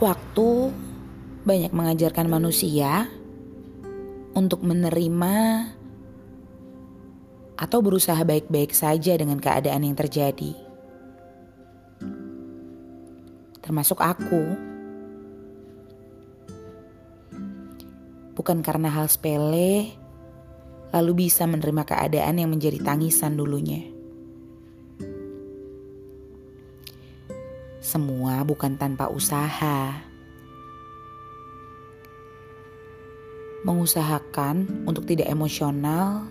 Waktu banyak mengajarkan manusia untuk menerima atau berusaha baik-baik saja dengan keadaan yang terjadi. Termasuk aku. Bukan karena hal sepele, lalu bisa menerima keadaan yang menjadi tangisan dulunya. Semua bukan tanpa usaha. Mengusahakan untuk tidak emosional,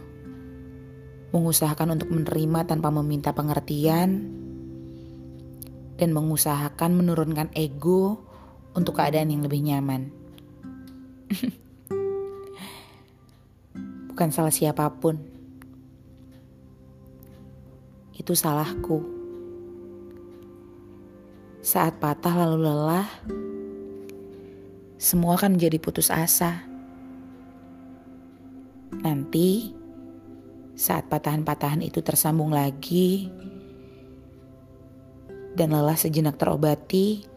mengusahakan untuk menerima tanpa meminta pengertian, dan mengusahakan menurunkan ego untuk keadaan yang lebih nyaman. Bukan salah siapa pun. Itu salahku. Saat patah lalu lelah, semua akan menjadi putus asa. Nanti, saat patahan-patahan itu tersambung lagi dan lelah sejenak terobati,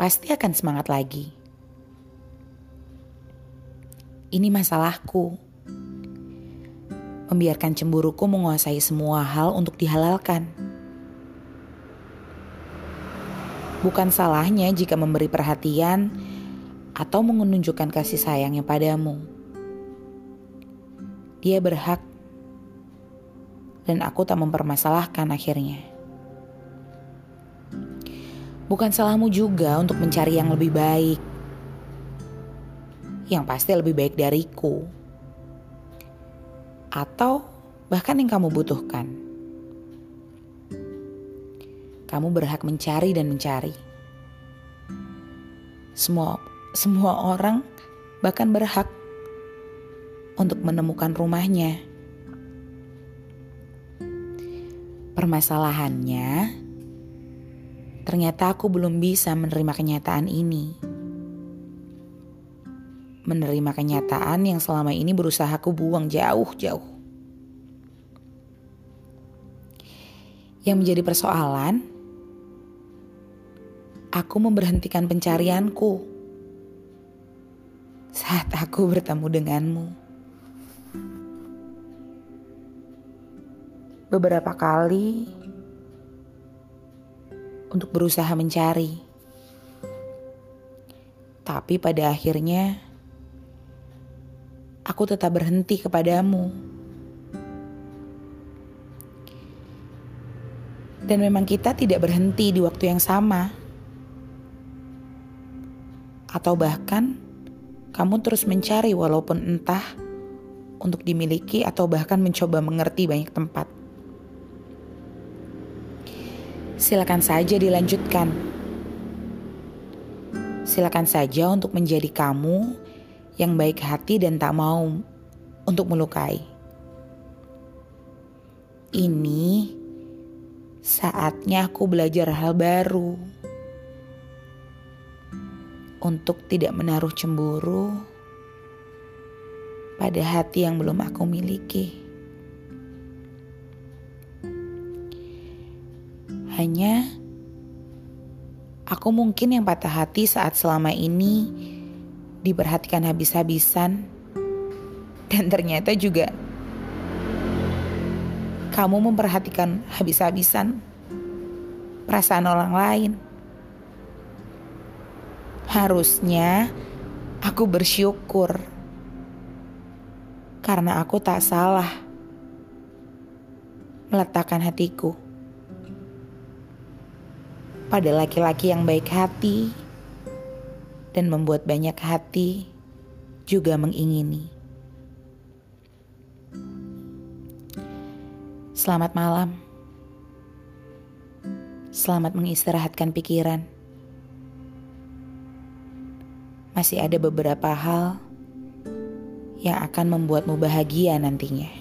pasti akan semangat lagi. Ini masalahku. Membiarkan cemburuku menguasai semua hal untuk dihalalkan. Bukan salahnya jika memberi perhatian atau menunjukkan kasih sayangnya padamu. Dia berhak dan aku tak mempermasalahkan akhirnya. Bukan salahmu juga untuk mencari yang lebih baik. Yang pasti lebih baik dariku. Atau bahkan yang kamu butuhkan kamu berhak mencari dan mencari. Semua semua orang bahkan berhak untuk menemukan rumahnya. Permasalahannya, ternyata aku belum bisa menerima kenyataan ini. Menerima kenyataan yang selama ini berusaha aku buang jauh-jauh. Yang menjadi persoalan, aku memberhentikan pencarianku saat aku bertemu denganmu. Beberapa kali untuk berusaha mencari, tapi pada akhirnya aku tetap berhenti kepadamu. Dan memang kita tidak berhenti di waktu yang sama atau bahkan kamu terus mencari walaupun entah untuk dimiliki atau bahkan mencoba mengerti banyak tempat. Silakan saja dilanjutkan. Silakan saja untuk menjadi kamu yang baik hati dan tak mau untuk melukai. Ini saatnya aku belajar hal baru untuk tidak menaruh cemburu pada hati yang belum aku miliki. Hanya aku mungkin yang patah hati saat selama ini diperhatikan habis-habisan dan ternyata juga kamu memperhatikan habis-habisan perasaan orang lain. Harusnya aku bersyukur karena aku tak salah meletakkan hatiku pada laki-laki yang baik hati dan membuat banyak hati juga mengingini. Selamat malam. Selamat mengistirahatkan pikiran masih ada beberapa hal yang akan membuatmu bahagia nantinya.